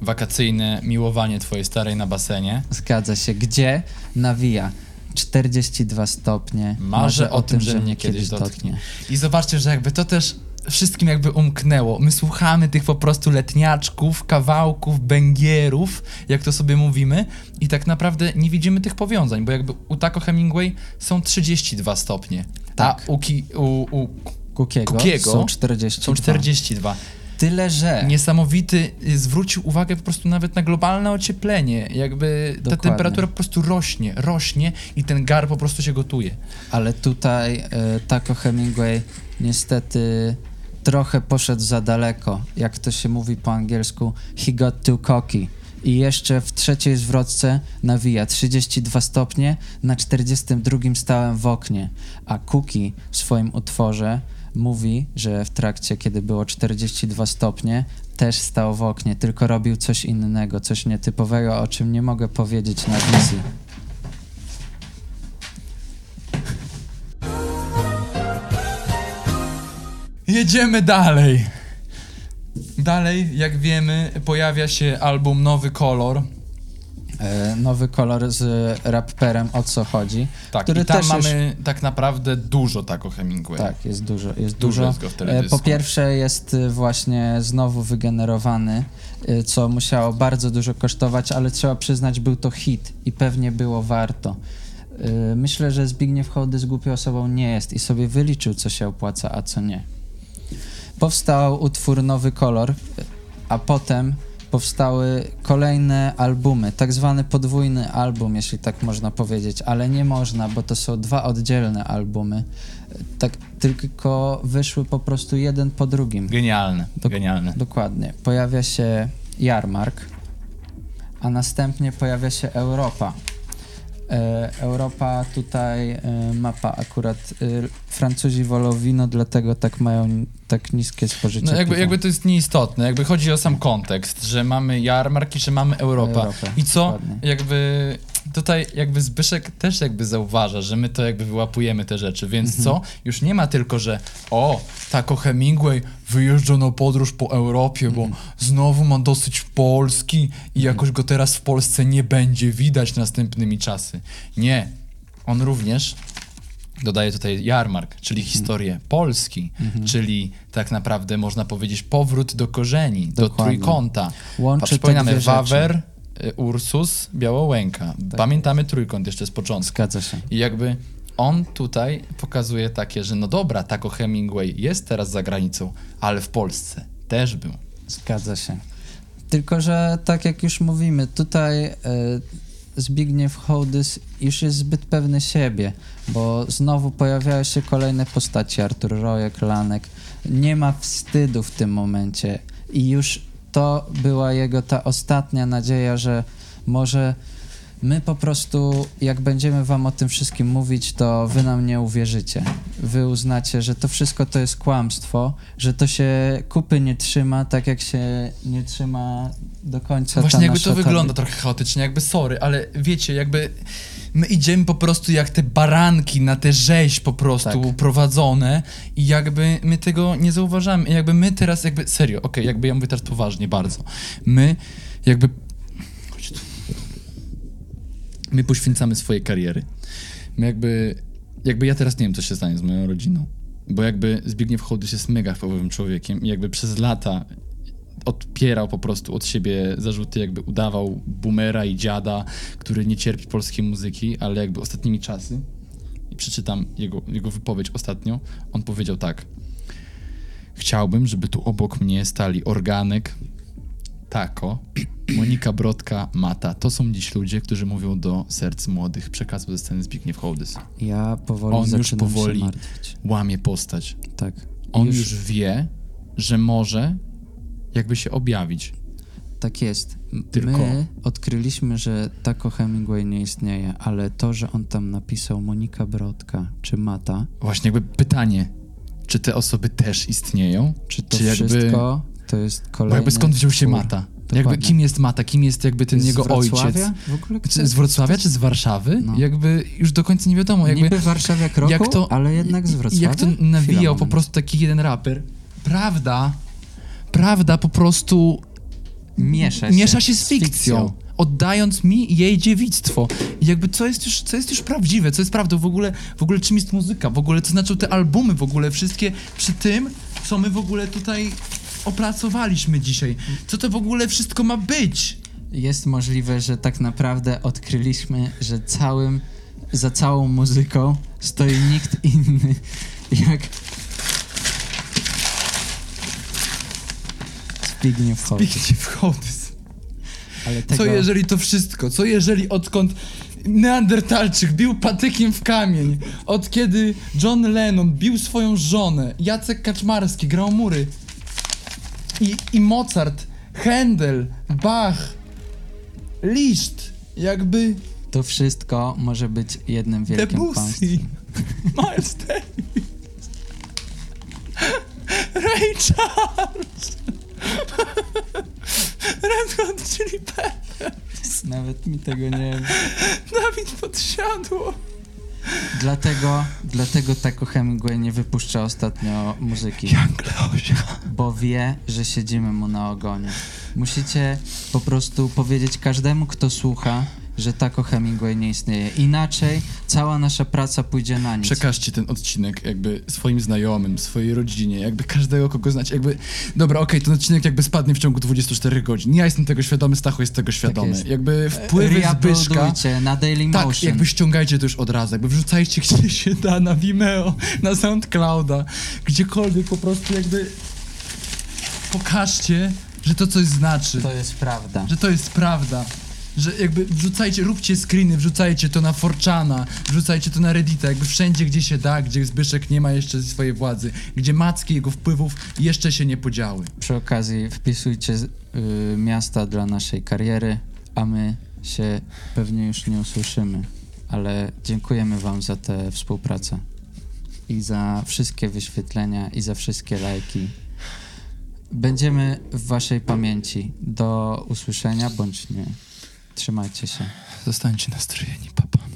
wakacyjne miłowanie twojej starej na basenie. Zgadza się. Gdzie nawija 42 stopnie. Marzę o tym, że mnie kiedyś dotknie. I zobaczcie, że jakby to też wszystkim jakby umknęło. My słuchamy tych po prostu letniaczków, kawałków, bęgierów, jak to sobie mówimy, i tak naprawdę nie widzimy tych powiązań, bo jakby u Taco Hemingway są 32 stopnie, Tak. a u, ki, u, u Cookiego, Cookiego są 42. są 42. Tyle, że... Niesamowity, y, zwrócił uwagę po prostu nawet na globalne ocieplenie. Jakby ta Dokładnie. temperatura po prostu rośnie, rośnie i ten gar po prostu się gotuje. Ale tutaj e, Taco Hemingway niestety trochę poszedł za daleko. Jak to się mówi po angielsku, he got too cocky. I jeszcze w trzeciej zwrotce nawija 32 stopnie, na 42 stałem w oknie. A Cookie w swoim utworze mówi, że w trakcie, kiedy było 42 stopnie, też stał w oknie, tylko robił coś innego, coś nietypowego, o czym nie mogę powiedzieć na wizji. Jedziemy dalej. Dalej, jak wiemy, pojawia się album Nowy Kolor. E, nowy kolor z rapperem, o co chodzi. Tak, Który i tam też już- mamy tak naprawdę dużo tak o Hemingway. Tak, jest dużo. Jest Dużo dużo. jest go w E, teledysku. Po pierwsze jest y, właśnie znowu wygenerowany, y, co musiało bardzo dużo kosztować, ale trzeba przyznać, był to hit i pewnie było warto. Y, Myślę, że Zbigniew Hołdys głupią osobą nie jest i sobie wyliczył, co się opłaca, a co nie. Powstał utwór Nowy Kolor, a potem powstały kolejne albumy, tak zwany podwójny album, jeśli tak można powiedzieć, ale nie można, bo to są dwa oddzielne albumy. Tak tylko wyszły po prostu jeden po drugim. Genialne, Dok- genialne. Dokładnie. Pojawia się Jarmark, a następnie pojawia się Europa. E, Europa tutaj e, mapa akurat e, Francuzi wolą wino, dlatego tak mają tak niskie spożycie. No jakby, jakby to jest nieistotne, jakby chodzi o sam kontekst, że mamy jarmark i że mamy Europa. Europę, I co? dokładnie. Jakby tutaj jakby Zbyszek też jakby zauważa, że my to jakby wyłapujemy te rzeczy, więc Mhm. co? Już nie ma tylko, że o, tako Hemingway wyjeżdża na podróż po Europie, bo Mhm. znowu ma dosyć Polski i jakoś go teraz w Polsce nie będzie widać następnymi czasy. Nie. On również dodaje tutaj jarmark, czyli Mhm. historię Polski, czyli tak naprawdę można powiedzieć powrót do korzeni, do Dokładnie. trójkąta. Łączy przypominamy. Wawer, y, Ursus, Białołęka. Pamiętamy trójkąt jeszcze z początku. Zgadza się. I jakby on tutaj pokazuje takie, że no dobra, tako Hemingway jest teraz za granicą, ale w Polsce też był. Zgadza się. Tylko, że tak jak już mówimy, tutaj e, Zbigniew Hołdys już jest zbyt pewny siebie, bo znowu pojawiają się kolejne postaci, Artur Rojek, Lanek. Nie ma wstydu w tym momencie i już to była jego ta ostatnia nadzieja, że może my po prostu, jak będziemy wam o tym wszystkim mówić, to wy nam nie uwierzycie. Wy uznacie, że to wszystko to jest kłamstwo, że to się kupy nie trzyma, tak jak się nie trzyma do końca Właśnie jakby to wygląda trochę chaotycznie, jakby sorry, ale wiecie, jakby my idziemy po prostu jak te baranki na tę rzeź po prostu Tak. prowadzone i jakby my tego nie zauważamy. I jakby my teraz jakby, serio, okej, jakby ja mówię teraz poważnie bardzo. My jakby... My poświęcamy swoje kariery. My jakby... Jakby ja teraz nie wiem, co się stanie z moją rodziną. Bo jakby Zbigniew Hołdys jest mega wpływowym człowiekiem i jakby przez lata odpierał po prostu od siebie zarzuty, jakby udawał boomera i dziada, który nie cierpi polskiej muzyki, ale jakby ostatnimi czasy, i przeczytam jego, jego wypowiedź ostatnio, on powiedział tak. Chciałbym, żeby tu obok mnie stali Organek, Tako, Monika Brodka, Mata. To są dziś ludzie, którzy mówią do serc młodych. Przekazał ze sceny Zbigniew Hołdys. Ja powoli On już powoli-. Łamie postać. Tak. On już wie, że może jakby się objawić. Tak jest. Tylko- My odkryliśmy, że Taco Hemingway nie istnieje, ale to, że on tam napisał Monika Brodka czy Mata, Właśnie jakby pytanie, czy te osoby też istnieją? czy to Czy jakby- wszystko to jest Bo kolejny jakby skąd wziął się twór. Mata? Dokładnie. Jakby kim jest Mata? Kim jest jakby ten Z jego Wrocławia? ojciec? W ogóle Czy z Wrocławia, czy z Warszawy? No. Jakby już do końca nie wiadomo. Jakby, Niby Warszawiak roku, jak to, ale jednak z Wrocławia? Jak to Chwila, nawijał po moment. prostu taki jeden raper. Prawda, prawda po prostu Miesza się, miesza się z fikcją. Oddając mi jej dziewictwo. I jakby co jest już, co jest już prawdziwe, co jest prawdą, w ogóle, w ogóle czym jest muzyka, w ogóle co znaczą te albumy, w ogóle wszystkie przy tym, co my w ogóle tutaj opracowaliśmy dzisiaj. Co to w ogóle wszystko ma być? Jest możliwe, że tak naprawdę odkryliśmy, że całym, za całą muzyką stoi nikt inny jak Zbigniew Hołdys. Zbigniew Hołdys. Ale tego... Co jeżeli to wszystko? Co jeżeli odkąd Neandertalczyk bił patykiem w kamień, od kiedy John Lennon bił swoją żonę, Jacek Kaczmarski grał mury i, i Mozart, Händel, Bach, Liszt, jakby To wszystko może być jednym wielkim Debussy. Miles Davis, Ray Charles, Red Hot Chili Peppers. Nawet mi tego nie... Dawid podsiadło. Dlatego, dlatego Taco Hemingway nie wypuszcza ostatnio muzyki. Young Leosia. bo wie, że siedzimy mu na ogonie. Musicie po prostu powiedzieć każdemu, kto słucha, że Taco Hemingway nie istnieje. Inaczej cała nasza praca pójdzie na nic. Przekażcie ten odcinek jakby swoim znajomym, swojej rodzinie, jakby każdego, kogo znacie, jakby... Dobra, okej, ten odcinek jakby spadnie w ciągu 24 godzin. Ja jestem tego świadomy, Stachu jest tego świadomy. jest. jakby wpływy Zbyszka... Na Daily Tak, Motion. jakby ściągajcie to już od razu, jakby wrzucajcie gdzie się da, na Vimeo, na SoundClouda, gdziekolwiek po prostu jakby pokażcie, że to coś znaczy, To jest prawda. że to jest prawda. Że jakby wrzucajcie, róbcie screeny, wrzucajcie to na Forczana, wrzucajcie to na Reddita, jakby wszędzie, gdzie się da, gdzie Zbyszek nie ma jeszcze swojej władzy, gdzie macki jego wpływów jeszcze się nie podziały. Przy okazji wpisujcie y, miasta dla naszej kariery, a my się pewnie już nie usłyszymy. Ale dziękujemy wam za tę współpracę i za wszystkie wyświetlenia i za wszystkie lajki. Będziemy w waszej pamięci. Do usłyszenia bądź nie. Trzymajcie się. Zostańcie nastrojeni, papa.